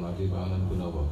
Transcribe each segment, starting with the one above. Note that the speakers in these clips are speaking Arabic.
mati panganan gunawa.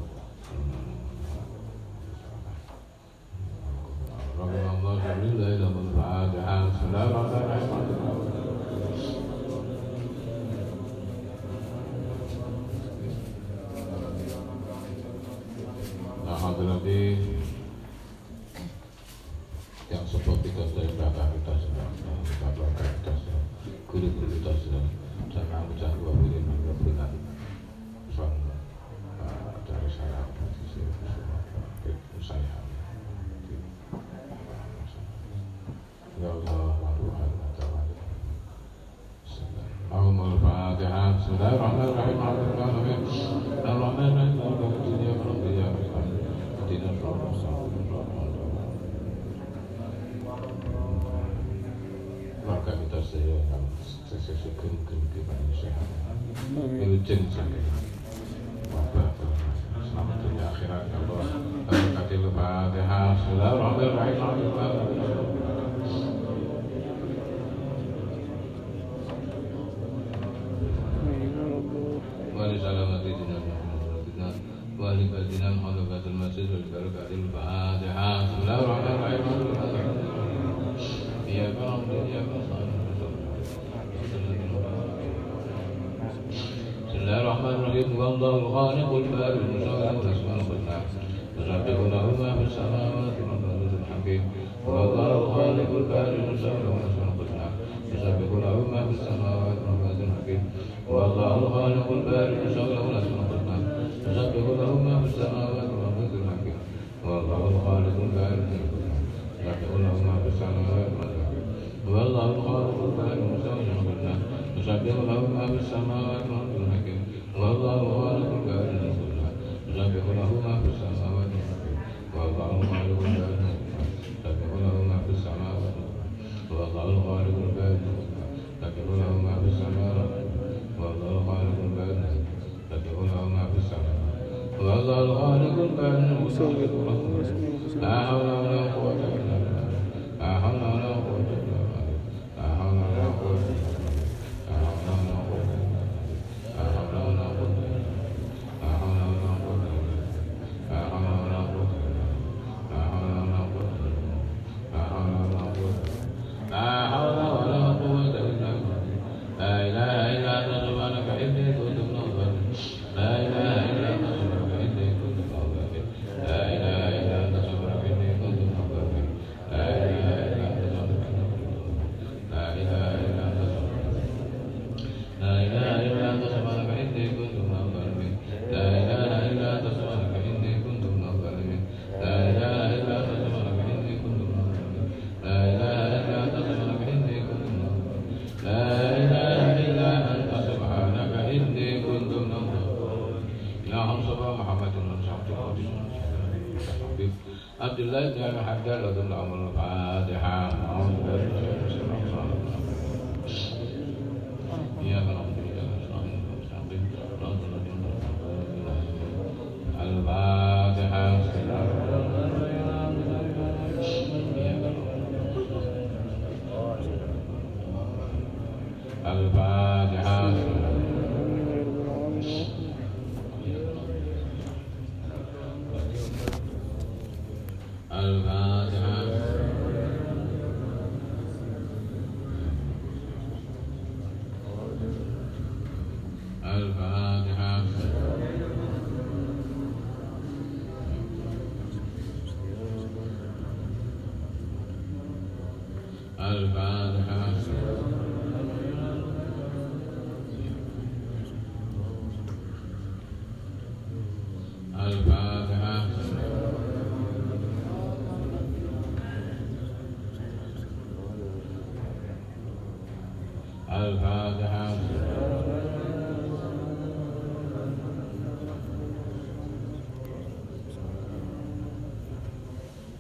والله الخالق القادر المصور لا حول ولا قوة إلا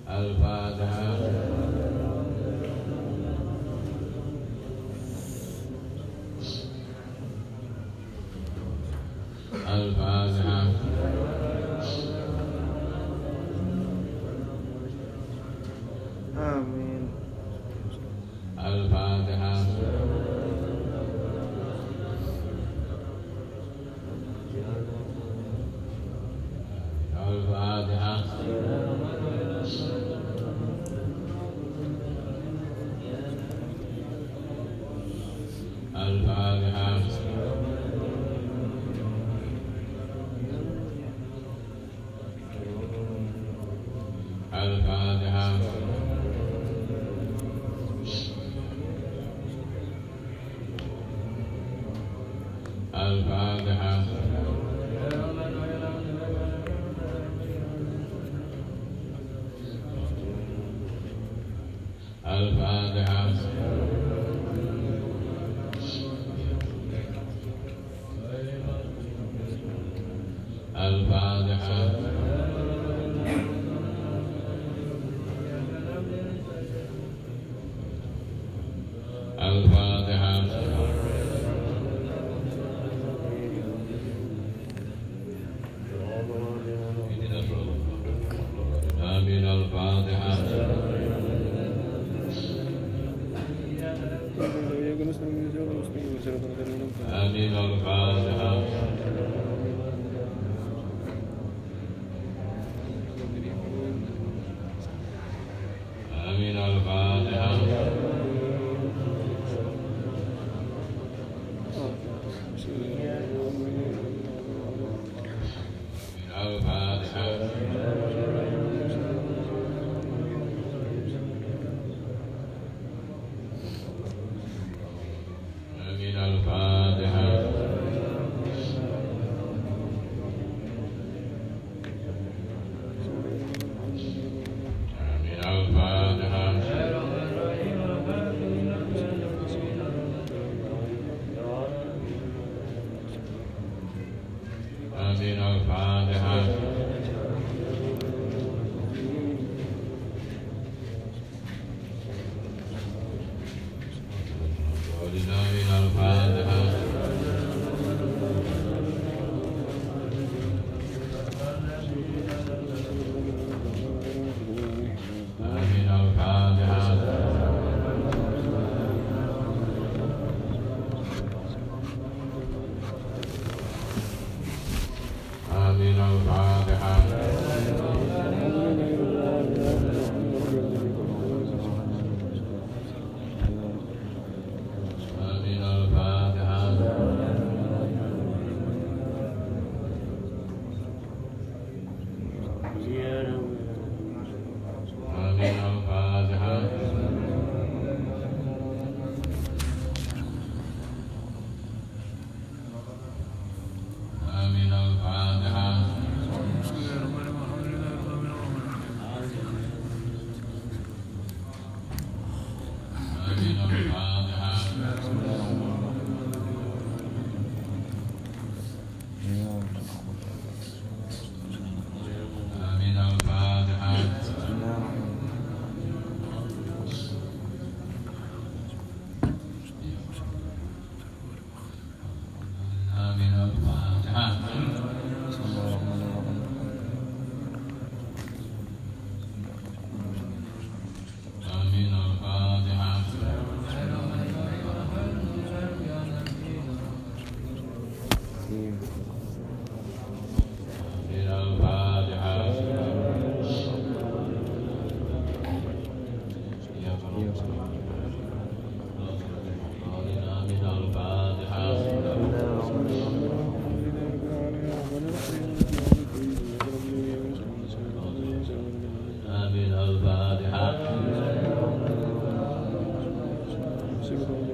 Al-Fatihah. see what they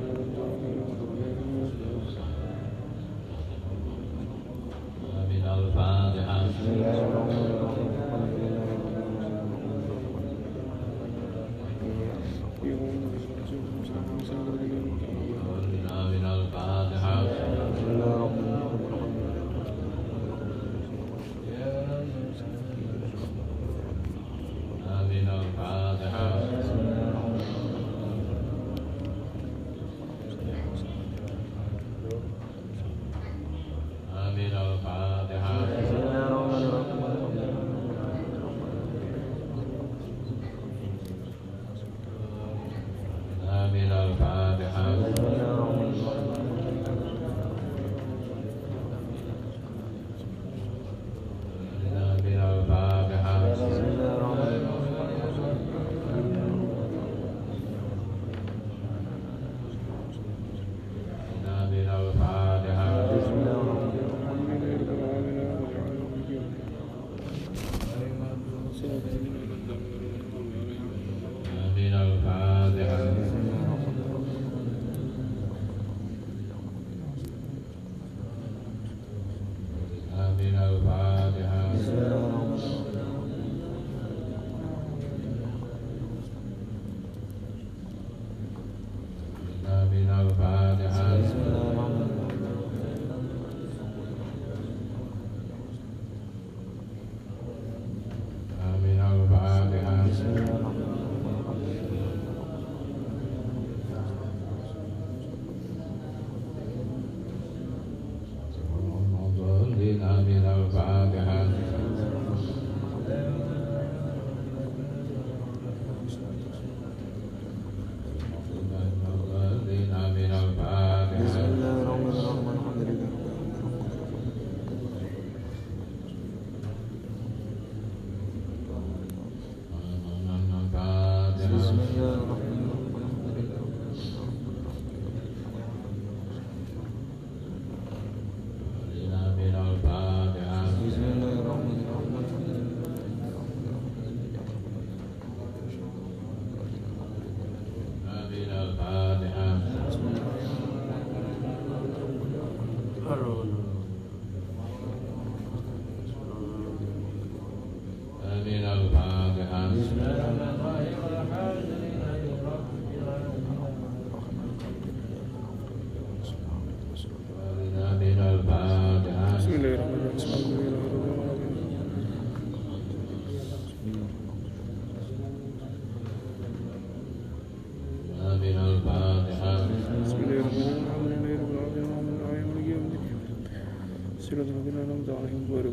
ஒரு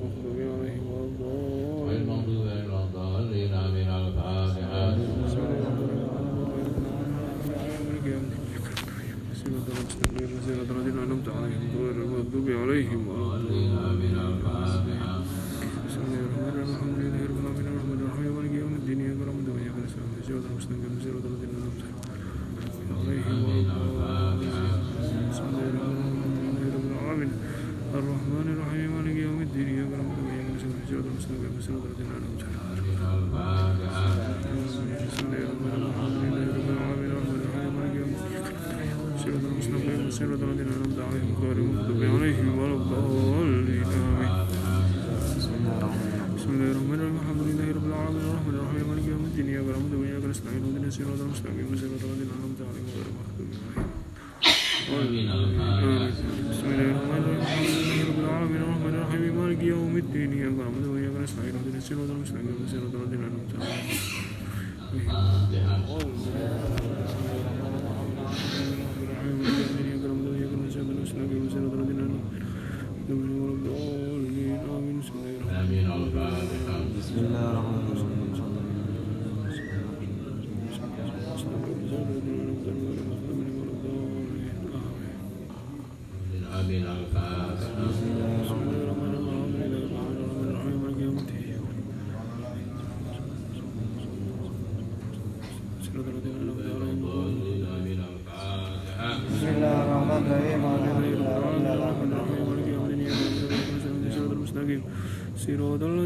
뒤로 돌려.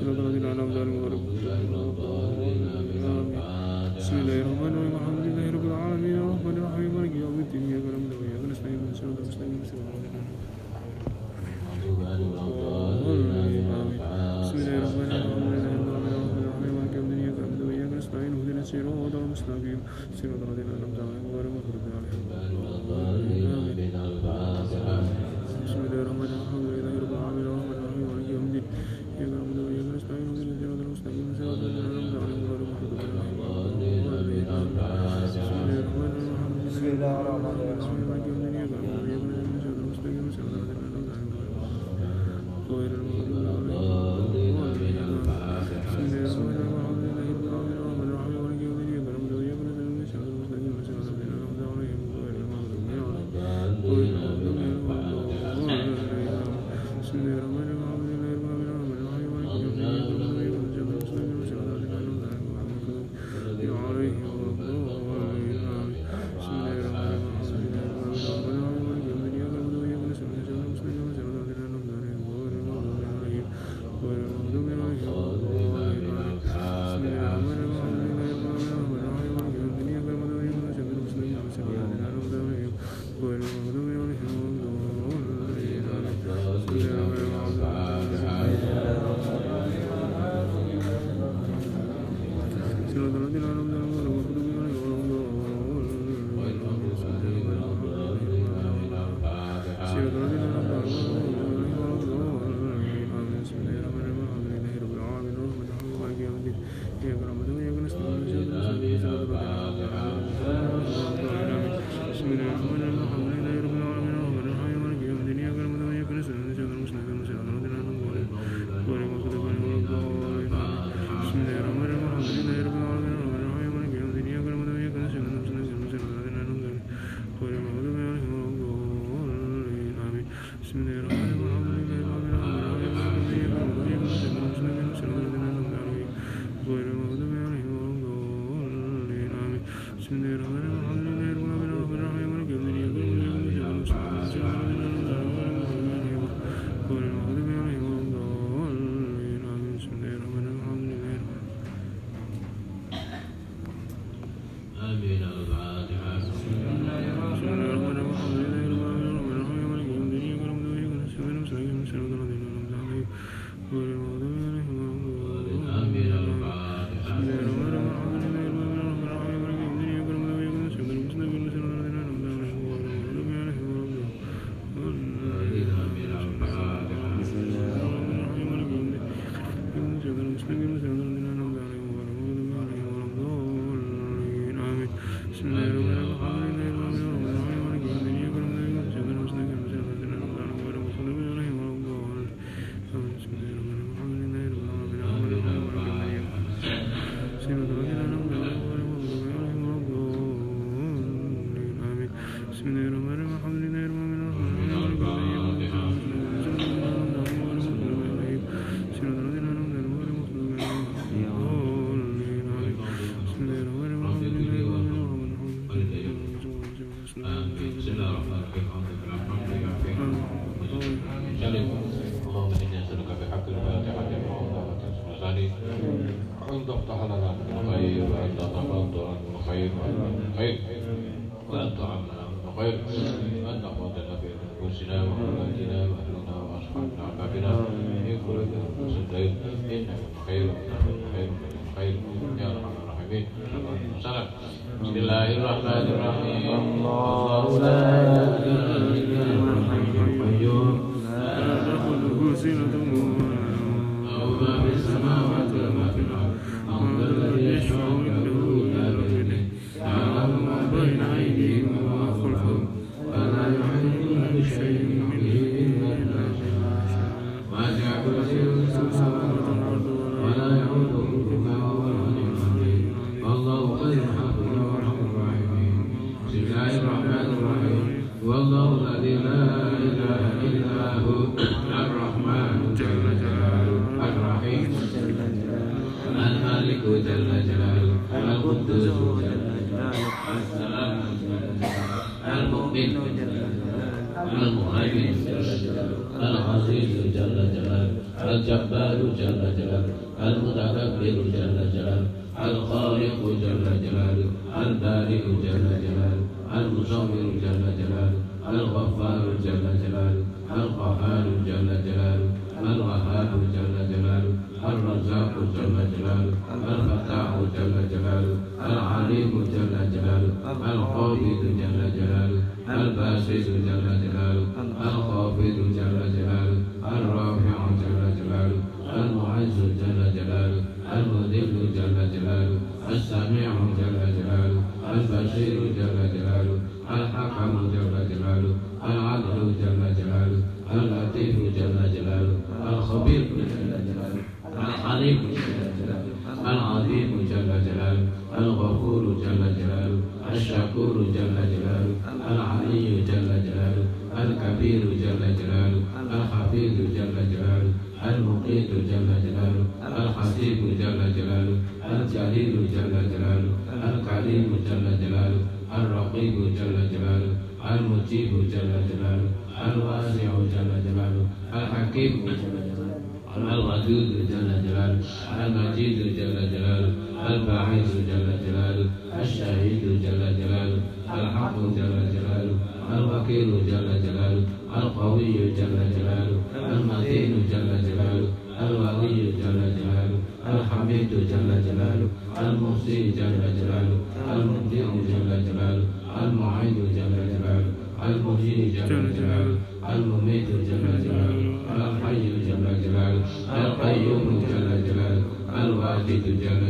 Bismillahirrahmanirrahim. Alhamdulillahirabbil alamin. Arrahmanirrahim. Maliki yaumiddin. Iyyaka na'budu wa iyyaka nasta'in. Ihdinas siratal mustaqim. Siratal ladzina an'amta السميع جل جلاله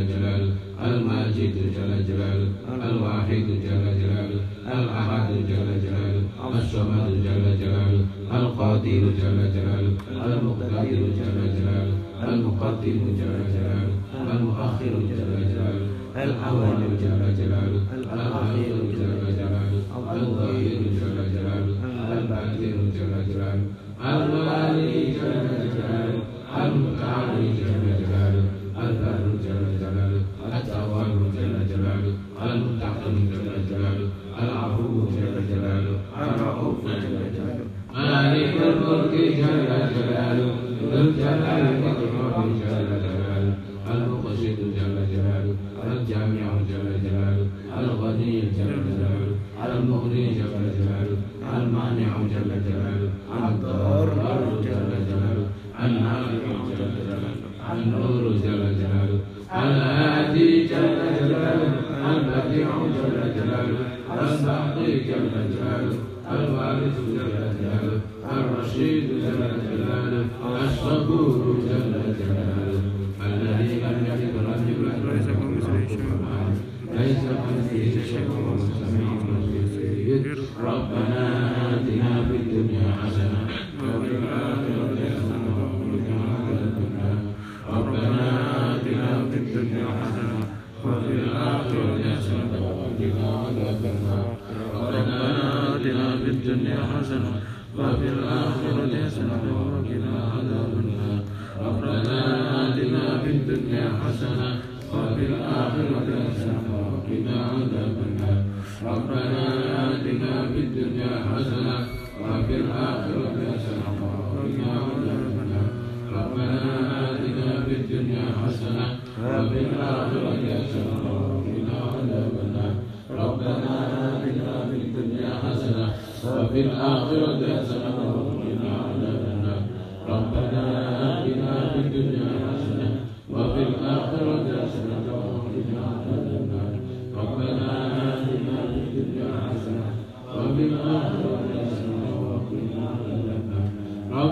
جل جلاله المجيد جل جلاله الواحد جل جلاله الأحد جل جلاله الصمد جل جلاله القادر جل جلاله المقتدر جل جلاله المقدم جل جلاله المؤخر جل جلاله الأول جل جلاله الأخير جل جلاله الظاهر جل جلاله الباطن جل جلاله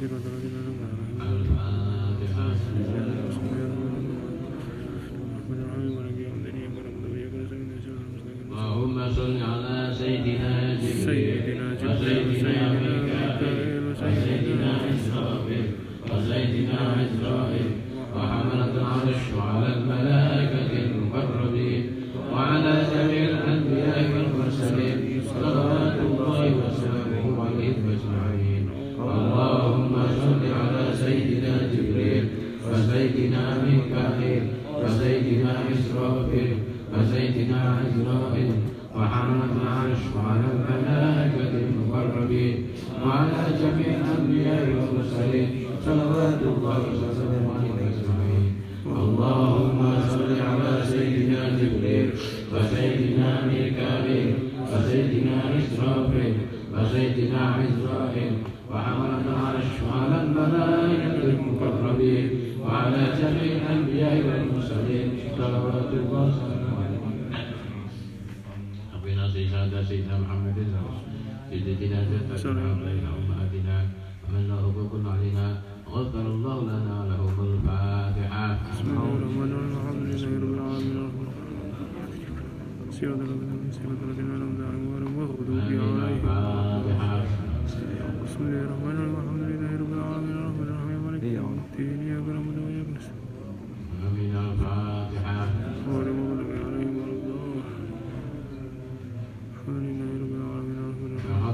sirve, no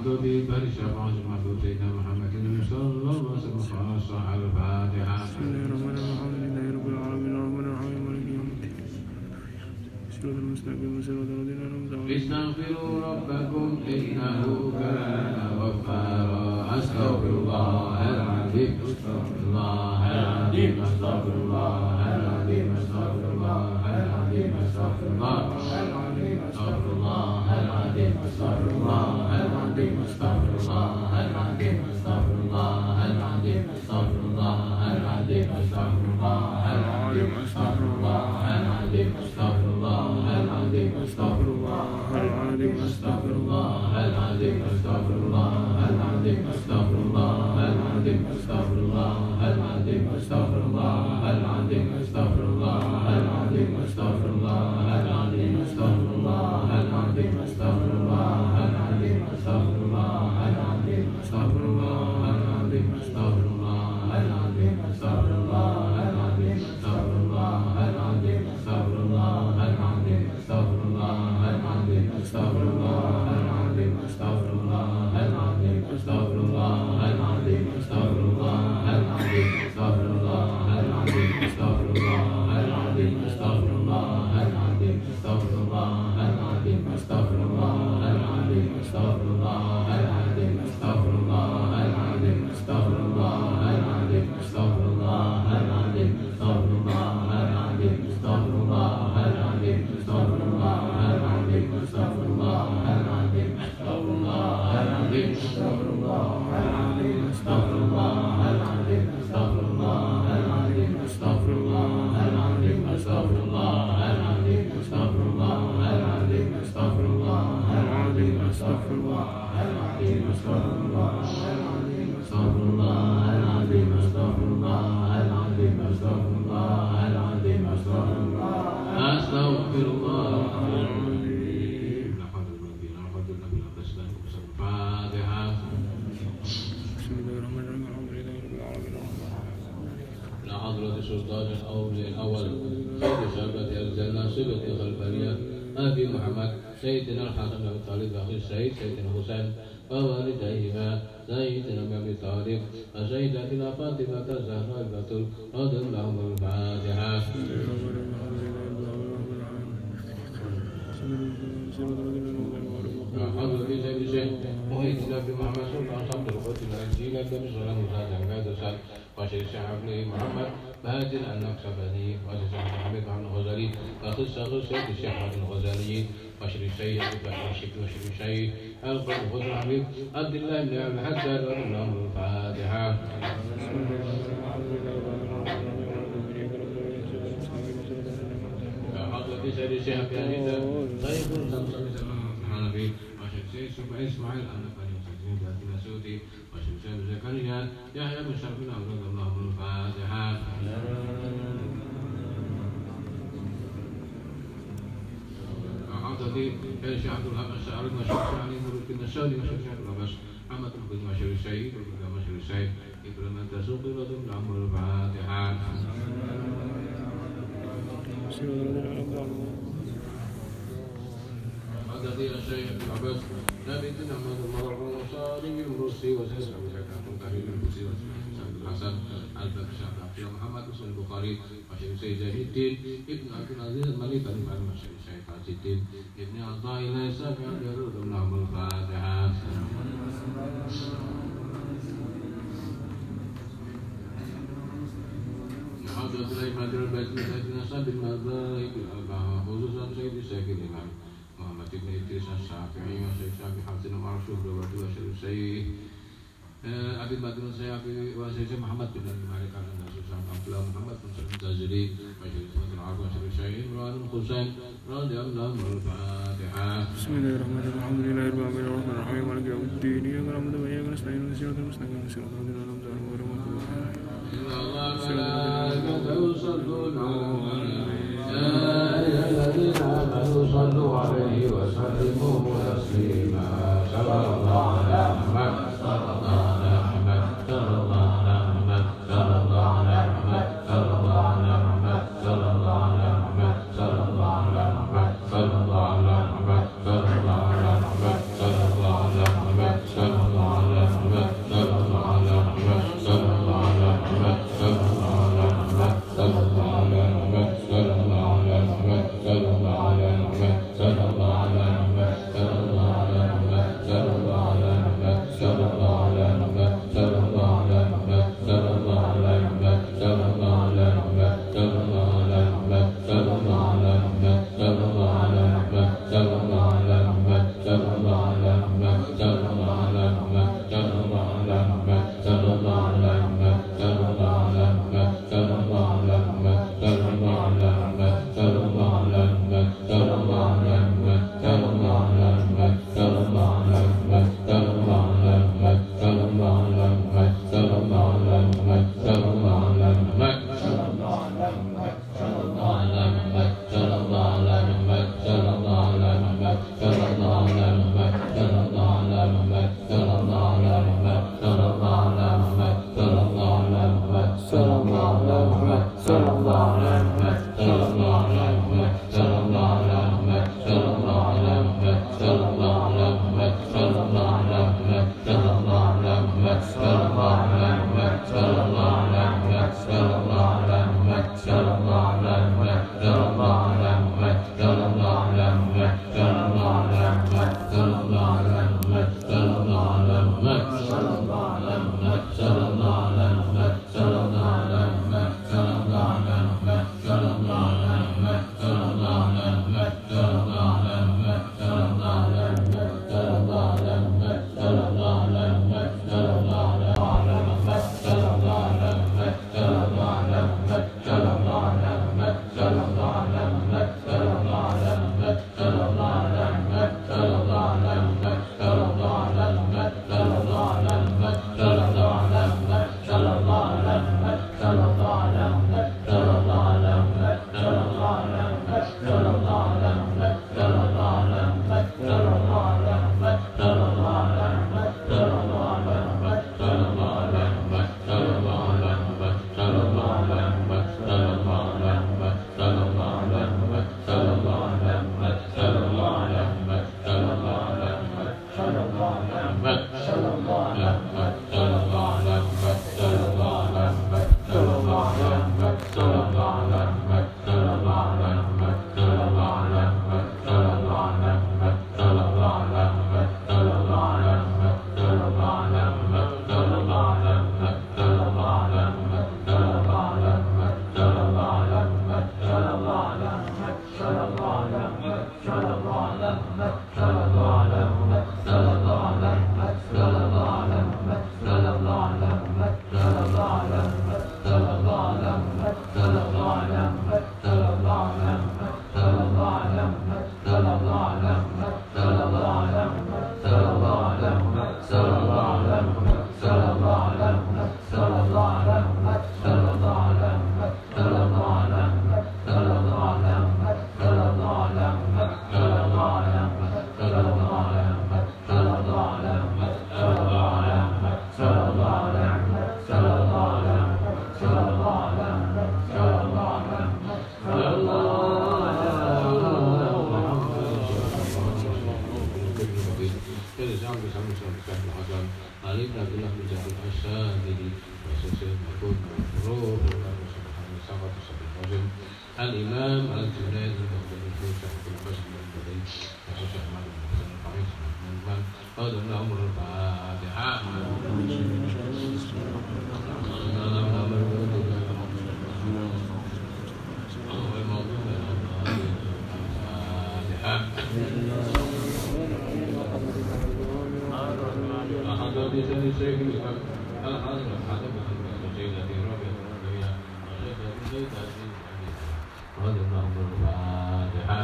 بارك شفاعة محبوب سيدنا محمد صلى الله عليه وسلم خاصة على الفاتحة. بسم الله الرحمن الرحيم الحمد لله رب العالمين الرحمن الرحيم مالك يوم الدين. صراط المستقيم صراط الذين أنعمت عليهم. استغفروا ربكم إنه كان غفارا. أستغفر الله العظيم أستغفر الله العظيم أستغفر الله العظيم أستغفر الله العظيم أستغفر الله العظيم أستغفر الله العظيم أستغفر الله العظيم أستغفر الله العظيم أستغفر الله العظيم أستغفر الله العظيم أستغفر الله العظيم أستغفر سيدنا الحسن بن طالب أخي السيد سيدنا حسين ووالديهما زيد بن أبي طالب وزيد إلى فاطمة الزهراء رضي الله عنها الفاتحة. حضر في ذلك شيء وهيتنا بمحمد سلطان صبر القتل الجيل كمصر المساعدة مقادسة وشيخ ابن محمد مهاجر النقشبندي. وشيخ محمد بن الغزالي. وقصة قصة الشيخ الغزالي. وشيخ الشيخ وشيخ الشيخ الخلق الحميد عبد الله بن عمرو حتى رضي الله الفاتحة. شر شهب يعني طيب الخمسة حنفي وشمسين سبع إسماعيل أنفا يمسكين ذاتنا سوتي وشمسين زكريا. يحيى بن شرف نعم، الله الفاتحة. عودة لي كان شيء عبد الوهاب الشاعر المشهور شعري الشيخ محمد وصل البخاري Syekh Zahidin Ibn Abdul Aziz Malik bin Barma Syekh Syekh Tajidin Ibn Athaillah Sa'ad Darul Lahul Fatihah Al-Abah Muhammad Ibn Idris As-Safi'i Wa Sayyid Safi Hafzin Eh, Abi Madrun saya Abi Wasir saya Muhammad bin Abi Malik Al Nasir Sang Kamplah Muhammad bin Sang Tajri Majid bin Arwah Sang Syaikh Rahman Khusain Rahman Dia Allah Fatihah Bismillahirrahmanirrahim. Alhamdulillahirobbilalamin Malik Yaumul Din Ya Rahman Ya Rahman Sang Yaumul Sirat Sang Mustaqim. Sirat Sang Mustaqim Sirat Sang Mustaqim Sirat Sang Mustaqim Sirat Sang Mustaqim Sirat Sang Mustaqim Sirat Sang Mustaqim Sirat Sang Mustaqim الله. وهذا ما أمر الفاتحة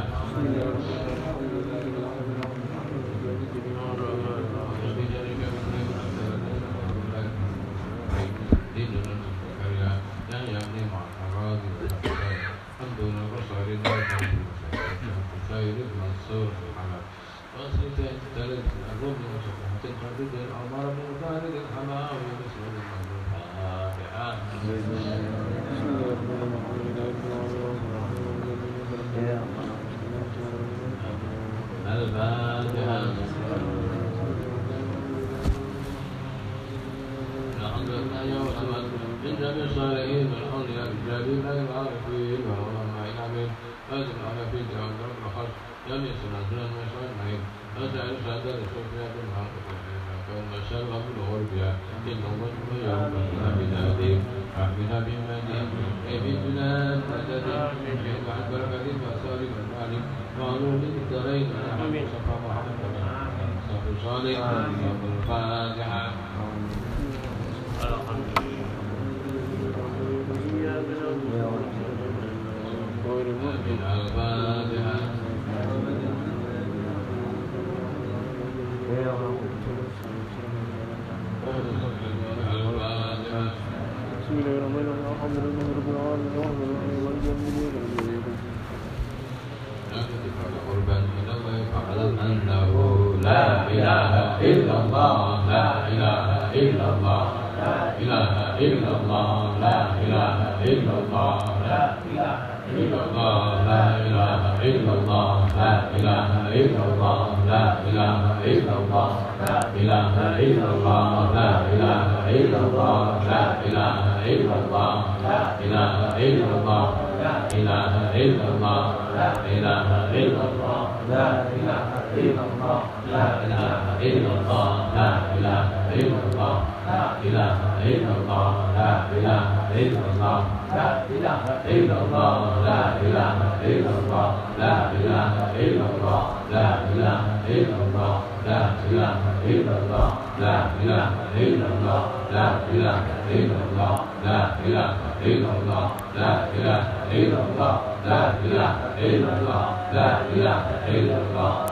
إله إلا الله لا إله إلا الله لا إله إلا الله لا إله إلا الله لا إله إلا الله لا إله إلا الله لا إله إلا الله لا إله إلا الله لا إله إلا الله لا إله إلا الله لا إله إلا الله لا إله إلا الله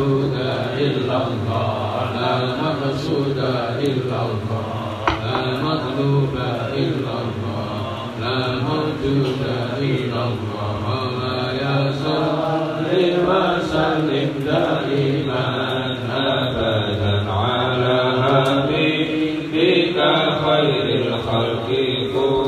معبود إلا الله لا مقصود إلا الله لا مطلوب إلا الله لا موجود إلا الله. يا صل وسلم دائما أبدا على حبيبك خير الخلق. كلهم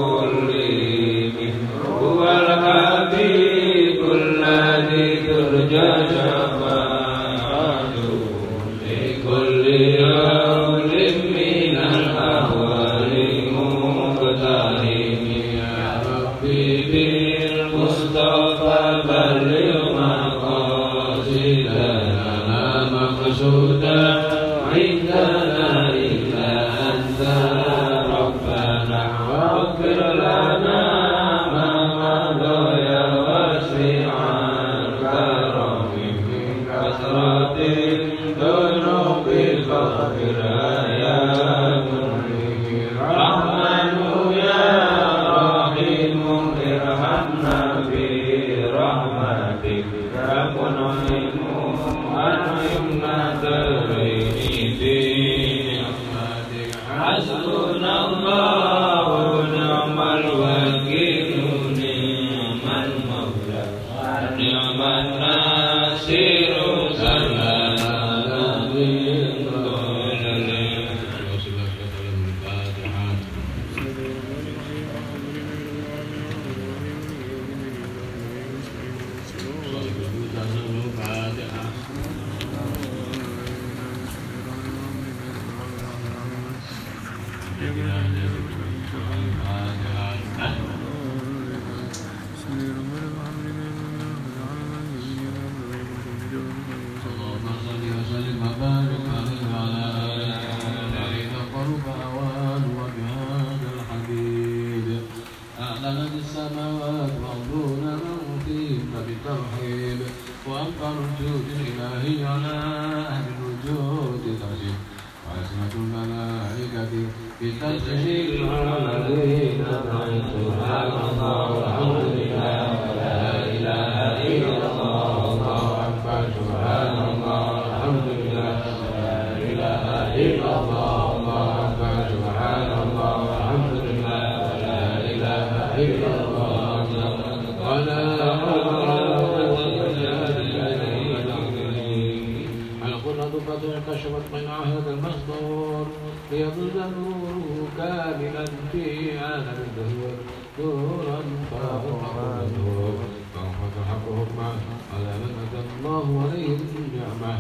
واطمع هذا المصدر ليظل نوره كاملا في عالم الدهور. نورا فاقرا نور فانفتحكهما على من أتى الله عليه بالنعمه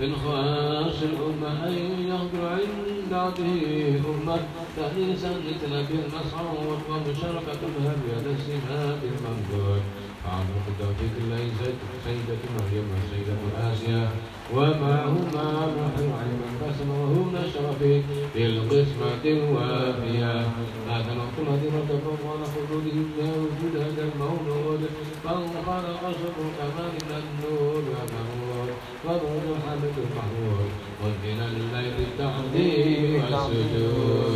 من خاص الأمة أن يهدر عند عبده أمة. تأنيسا لتنبيه المصعود ومشاركة بها بيد السماء المنبوذ أعظم التوفيق الله سيدة مريم وسيدة آسيا وما هما محر علم القسم وهم نشر في القسمة الوافية. هذا لا تنقل هدرة على خلوده لا وجود هذا المولود من خلق شكر كمال النور ومنور وضع حمد المحمود. ومن الليل التعظيم والسجود.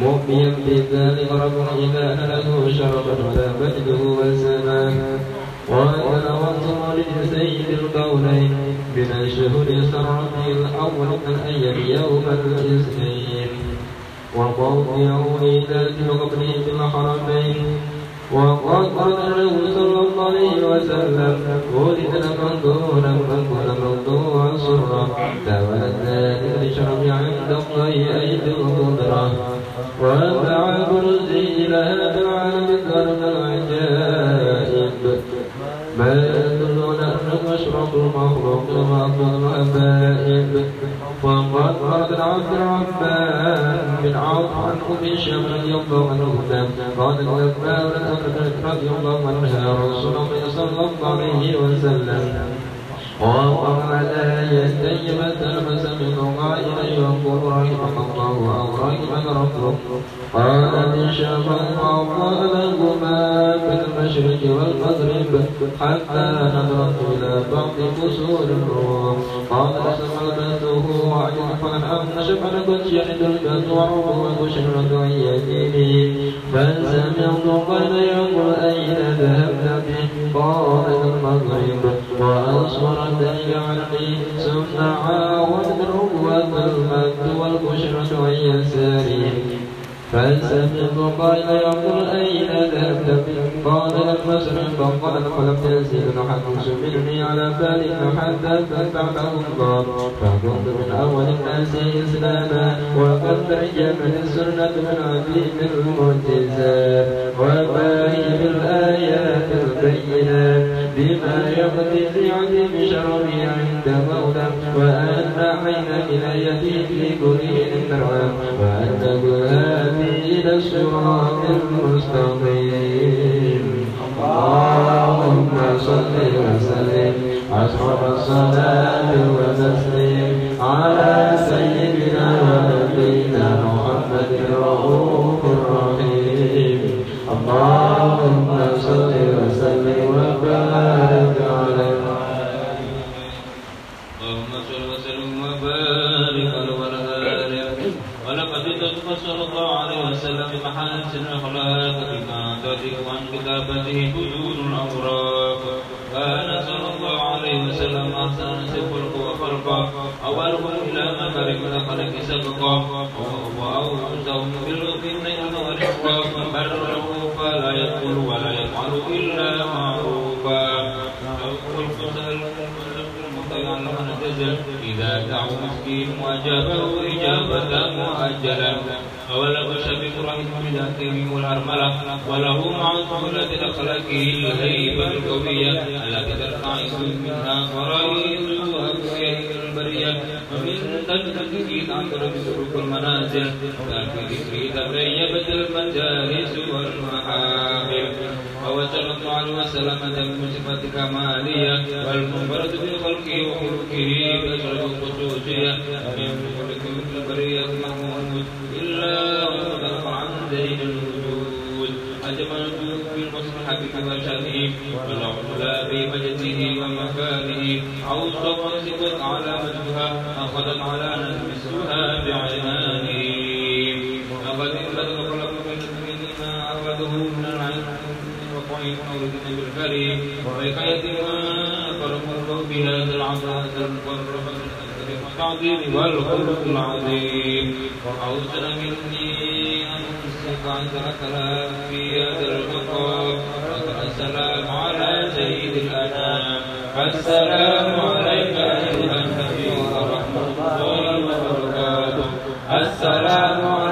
مؤمنا بذلك رب إذا له شرفا ولا مجده وسماه وأنا وصل لسيد الكونين من الشهور سرته الأول من الأيام يوم الاثنين. وموضعه ذات وقبله في الحرمين وقد قال صلى الله عليه وسلم ولد لمن دون من كن موضوعا سرا تولد ذلك لشرف عند الله أيدي القدرة. ومع كرسي لها بالعالم الدرب العجائب بل يدل أنه أشرف المخلوق وأفضل الحبائب وقد قال عبد الرحمن بن عوف عن أم شمس رضي الله عنهما قال الأسماء رضي الله رسول الله صلى الله عليه وسلم لا يستجب تلبس من قائلا يقول رحمك الله أو رحمك ربك قال شاف الله لهما في المشرق والمغرب حتى نظرت إلى بعض قصور الروم قال سمعته ان شفن قد يحد البد وعروه وشرة عن يمينه فسمعت قال يقول اين ذهبت به وأصبر عني ثم عاود العقوة المد والبشرة عن يساره فسمعت قال يقول أين ذهبت قال لم أسلم فقال فلم يزيد حدث مني على بال حدثت بعدهم قال فكنت من أول الناس إسلاما وقد ترجمت السنة من عديد المعجزات وما هي بالآيات البينات بما يقضي في عديم شرفي عند مولى وأن حين ولايته في كله النرى وأنه إلى الصراط المستقيم. اللهم صل وسلم. أشرف الصلاة وتسليم على سيدنا ونبينا محمد الرؤوف الرحيم. اللهم كتابته بدون الأوراق. كان صلى الله عليه وسلم أحسن الناس خلقا وخلقا أولهم إلى مكارم الاخلاق سبقا. واوسعهم بالركن والرفق بره فلا يقول ولا يفعل إلا معروفا. إذا دعوا مسكين وأجابه إجابة مؤجلة أولا شبيب رحمه بذاته والأرملة وله مع سهولة الأخلاق الهيبة القوية التي ترتعد منها فرائض وأبوية البرية. ومن تلك تعترف بسلوك المنازل وفي ذكر تبريبت المجالس والمحافل الله عليه وسلم من صفة كمالية والمنفرد بالخلق وخلقه بأشرف الخصوصية من خلق البرية وشأنه والعلا في مجده ومكانه. أوصف صفة على مجدها أخذت على نفسها بعنانه لقد انبثق خلق ما أخذه من العلم وقعين مولد بالكريم وحكاية ما فرق الله بهذا العبد القرب العظيم والخلق العظيم. وأوصل مني أن أمسك عشر كلام في هذا المقام. السلام على سيد الأنام. السلام عليك أيها النبي ورحمة الله وبركاته. السلام عليك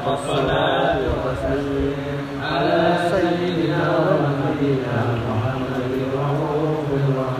أشرف الصلاة والتسليم على سيدنا ونبينا محمد الرؤوف الرحيم.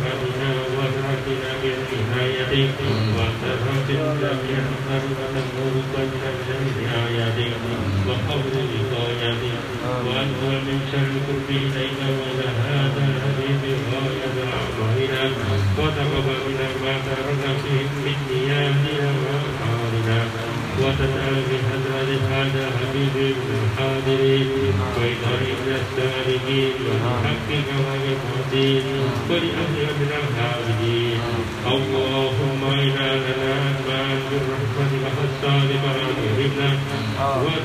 بالعنايتك وترحمتنا من حرمة الملك من آياتك وقبل لقايتك وأنت من شر كل إليك وإلى هذا الحبيب غاية أعمالنا وتقبل ما ترك فيه من نياتنا وأفعالنا وتجعل بحضرة هذا حبيب الحاضرين وإلهك السالكين ولحقك وبالمهدين ولأهل من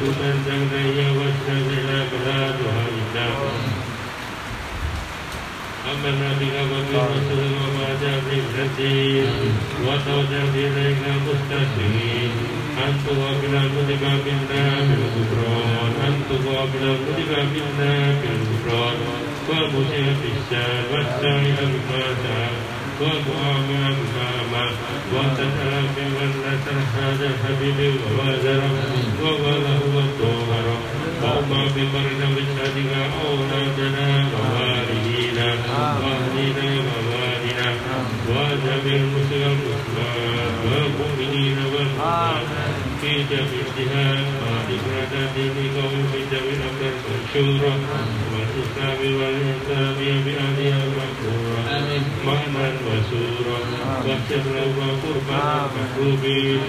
कुशल संग्रह्य वस्त्र विलाघ्रादुहायिता Antu wabilam mudika minna bil kubron من نسأل هذا الحبيب ووازر ووله والطهر اللهم بقرنا بشهدك أولادنا ووالدينا واهدنا ووالدنا وجميع المسلمين والمؤمنين والمؤمنات في جميع الجهاد وذكرى دينك وفي جميع الأمر منشورة والإسلام والإسلام واغفر وقربان المحبوبين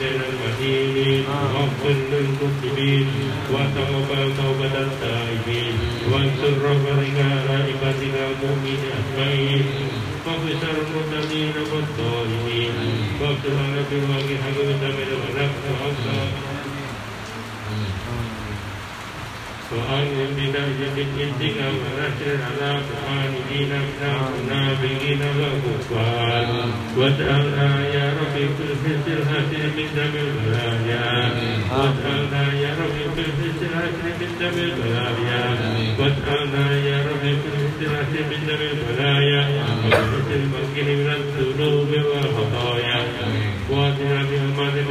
دين المدينين واغفر للمسلمين وتقبل توبة التائبين وانصر ربك على عبادك المؤمنين أجمعين واغفر المتقين والظالمين واغفر لنا بالواقع حقيقة من ونفس وأنزل بدرجة جدك ونشر على معاندين من المنافقين والكفار واجعلنا يا رب في السلسلة من دم البلايا واجعلنا يا رب في السلسلة من دم البلايا واجعلنا يا رب في السلسلة من دم البلايا وفي المسكن من الذنوب والخطايا واتنا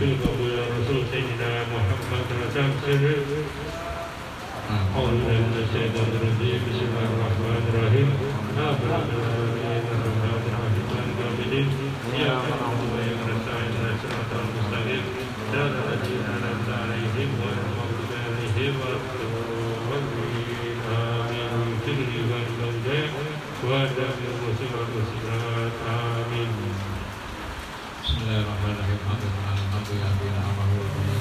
تلقوا إلى رسول سيدنا محمد وتمسلوا أعوذ بالله من الشيطان الرجيم. بسم الله الرحمن الرحيم. آمنا بالله الرحمن الرحيم مالك يوم الدين إياك نعبد وإياك نستعين. اهدنا الصراط المستقيم. صراط الذين أنعمت عليهم غير المغضوب عليهم ولا الضالين آمين تدري والمولى ولا Alhamdulillah,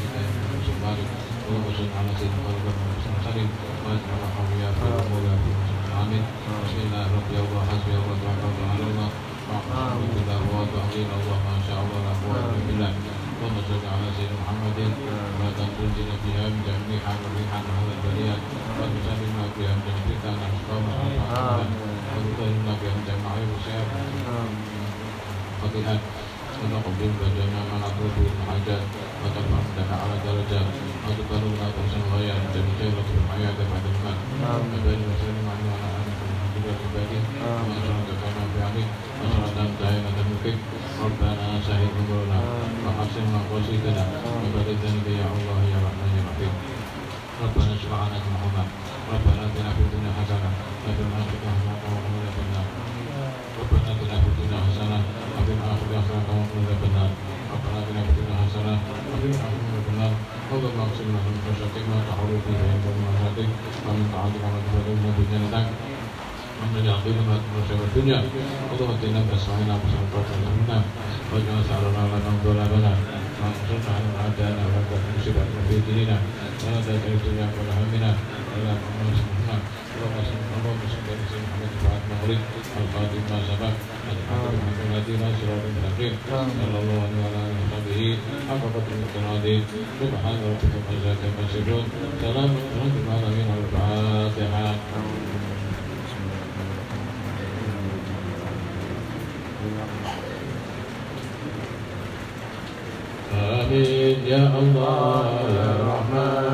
kita yang bersyukur balik. Allahumma shalli ala sayyidina Muhammad wa sallam salim. Wa ajma'na hawiya fi umuri fi Amin. Bismillahirrahmanirrahim. Hasbiyallahu wa ni'mal wakil. Alhamdulillah wa ta'ala Allah ma sha Allah la quwwata illa billah. اللهم صل على سيدنا محمد ولا تنزل فيها من جميع الريحان هذا البريات وتسلمنا فيها من جميع فتن الاسقام وتطهرنا فيها من جميع الوسائل فضيحات ونقبل بجميع ما نطلب به الحاجات وترفع لنا على درجات وتبلغنا بأحسن الغايات جل خيرة الحياة بعد الموت وبارك وسلم عليه وعلى آله وصحبه وعباده ومن شرك كما في عليك وشرط أن دائما مكك ربنا سهل أمورنا وحسن مقاصدنا وبارك ذلك يا الله يا رحمن يا رحيم ربنا اشفع عنا محمد ربنا اتنا في الدنيا حسنه وفي الاخره حسنه وقنا عذاب النار ربنا اتنا في الدنيا حسنه وفي الاخره عذاب النار اللهم اقسم لنا من خشيتك ما تحول به بيننا وبين معصيتك ومن طاعتك ما تبلغنا بجنتك ومن يعطينا ما تنسى الدنيا اللهم اتنا باسمائنا وبصرنا منا واجعل سعرنا لنا وضلالنا وانصرنا على اعدائنا ولا تمسكنا في ديننا ولا تجعل الدنيا ولا همنا ولا تحمل سمعنا اللهم صل اللهم على محمد وعلى المغرب القادم ما سبق الذي صراط المستقيم صلى الله عليه اله وصحبه حق قدر العظيم سبحان ربك رب العزه عما سلام على العالمين الفاتحه آمين. يا الله يا رحمن.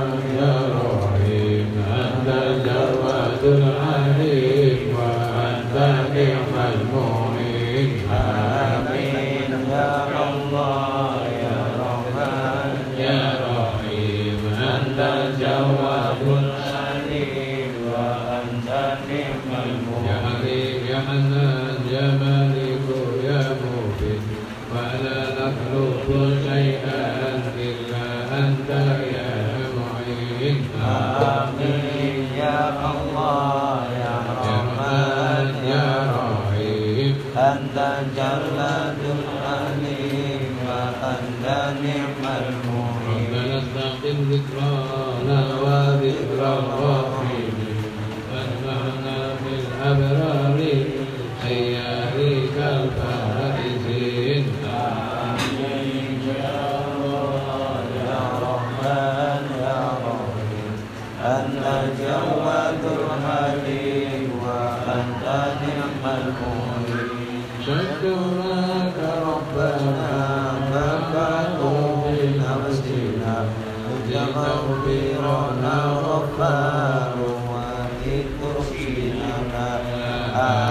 آمين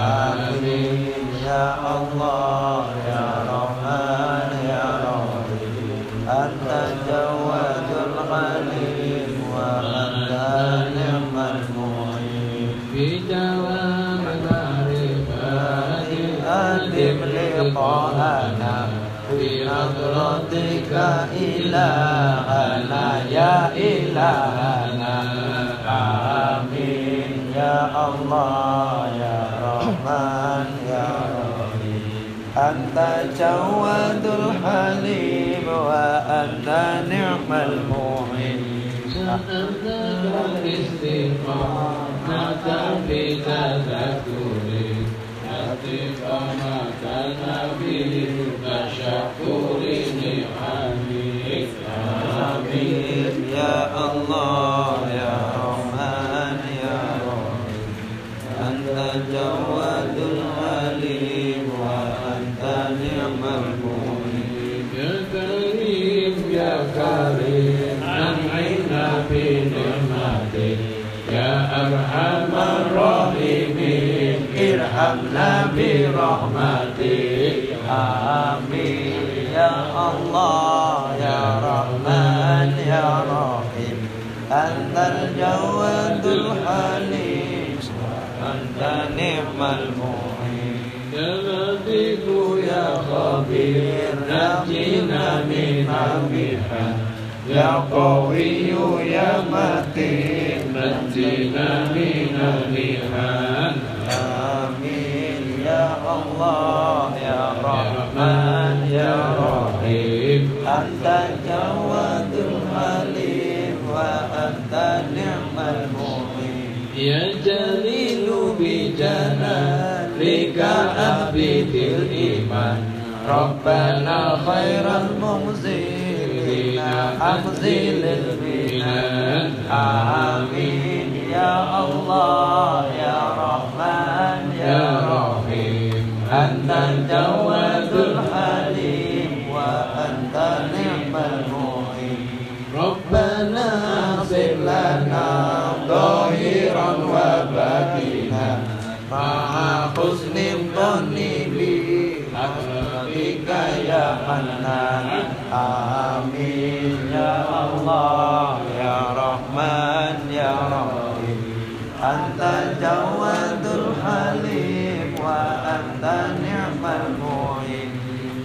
أنت جواد الحليم وأنت نعم المعين سألتك الإستقامة في تذكري المعين يا خبير نجينا من المحن يا قوي يا متين نجينا من المحن آمين يا الله يا رحمن يا رحيم. أنت ربنا خير المنزلين أنزل البنان آمين. يا الله يا رحمن يا رحيم. أنت الجواد الحليم وأنت نعم المعين. ربنا اغفر لنا ظاهرا وباطنا. يا حنان آمين يا الله يا رحمن يا رحيم أنت الجواد الحليم وأنت نعم المعين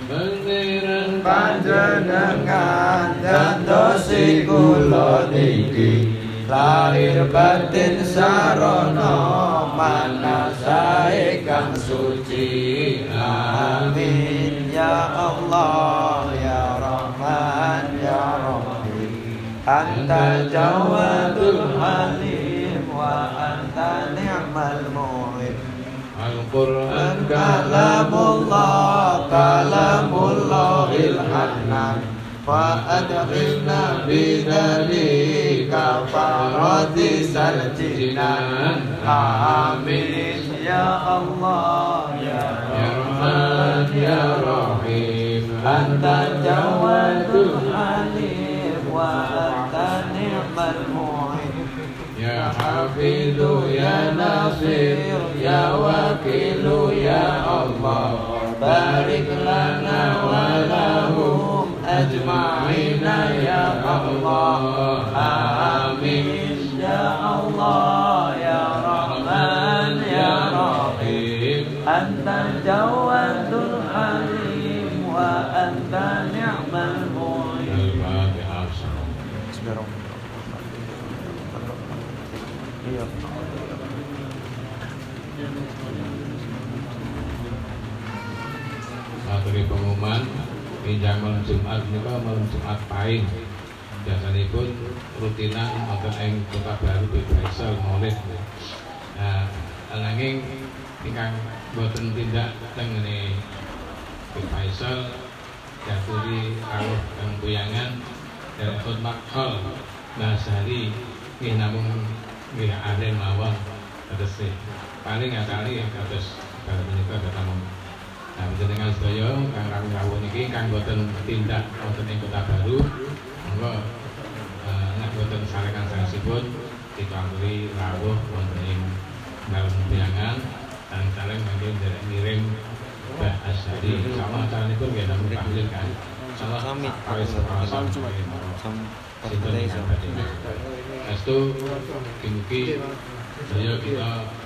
Pangeran panjenengan gantosi kula niki lahir batin sarana manasae kang suci amin الله يا رحمن يا ربي أنت جواد الحليم وأنت نعم المغيب القرآن كلام الله كلام الله الحنان. فأدخلنا بذلك فرديس الجنان. آمين. يا الله يا رب Ya Rahim. Anta jawadul halim Wa anta ni'mal mu'in يا حفيظ يا ناصر يا وكيل يا الله بارك لنا ولهم أجمعين يا الله Jumat Pinjam malam Jumat malam Jumat Pahing. Biasanya pun rutinan Makan yang kota baru Bebaisal Maulid. Nah Alangin Ingkang Boten tindak Tengene Bebaisal Jaturi Kawah Dan Buyangan Dan khutmat Kol Basari Ini namun Ini ada mawar paling akali yang kados kalau ada Nah, panjenengan sedaya kang kami rawuh niki kang boten tindak wonten ing Kota Baru, monggo eh, nek boten sarekan sanesipun ditamburi rawuh wonten ing dalam piangan dan saling dari ngirim Mbah Asyari sama acaranipun nggih namung tahlil kan. Salah Sami. Wis sama cuma. Sinten ingkang badhe. Estu saya kita eh,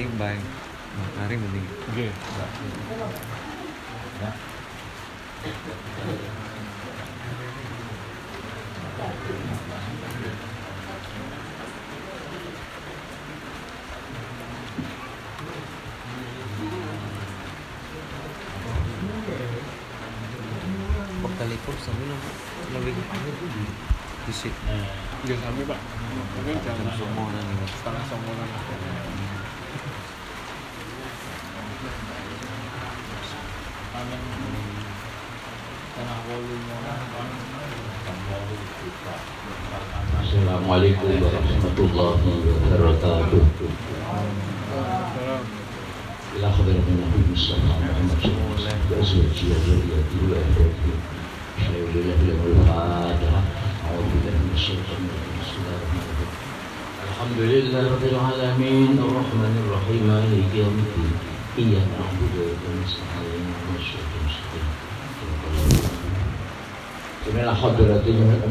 timbang mari mending nggih ya Bekal itu lebih di sini. Pak, semua. Assalamualaikum warahmatullahi wabarakatuh. إلى حضرة النبي المصطفى محمد صلى الله عليه وسلم وأزواجه وذريته وأهله شيء لله له الفاتحة أعوذ بالله من الشيطان الرجيم بسم الله الرحمن الرحيم الحمد لله رب العالمين الرحمن الرحيم مالك يوم الدين إياك نعبد وإياك نستعين اهدنا الصراط المستقيم صراط الذين أنعمت عليهم غير المغضوب عليهم ولا الضالين. حضرة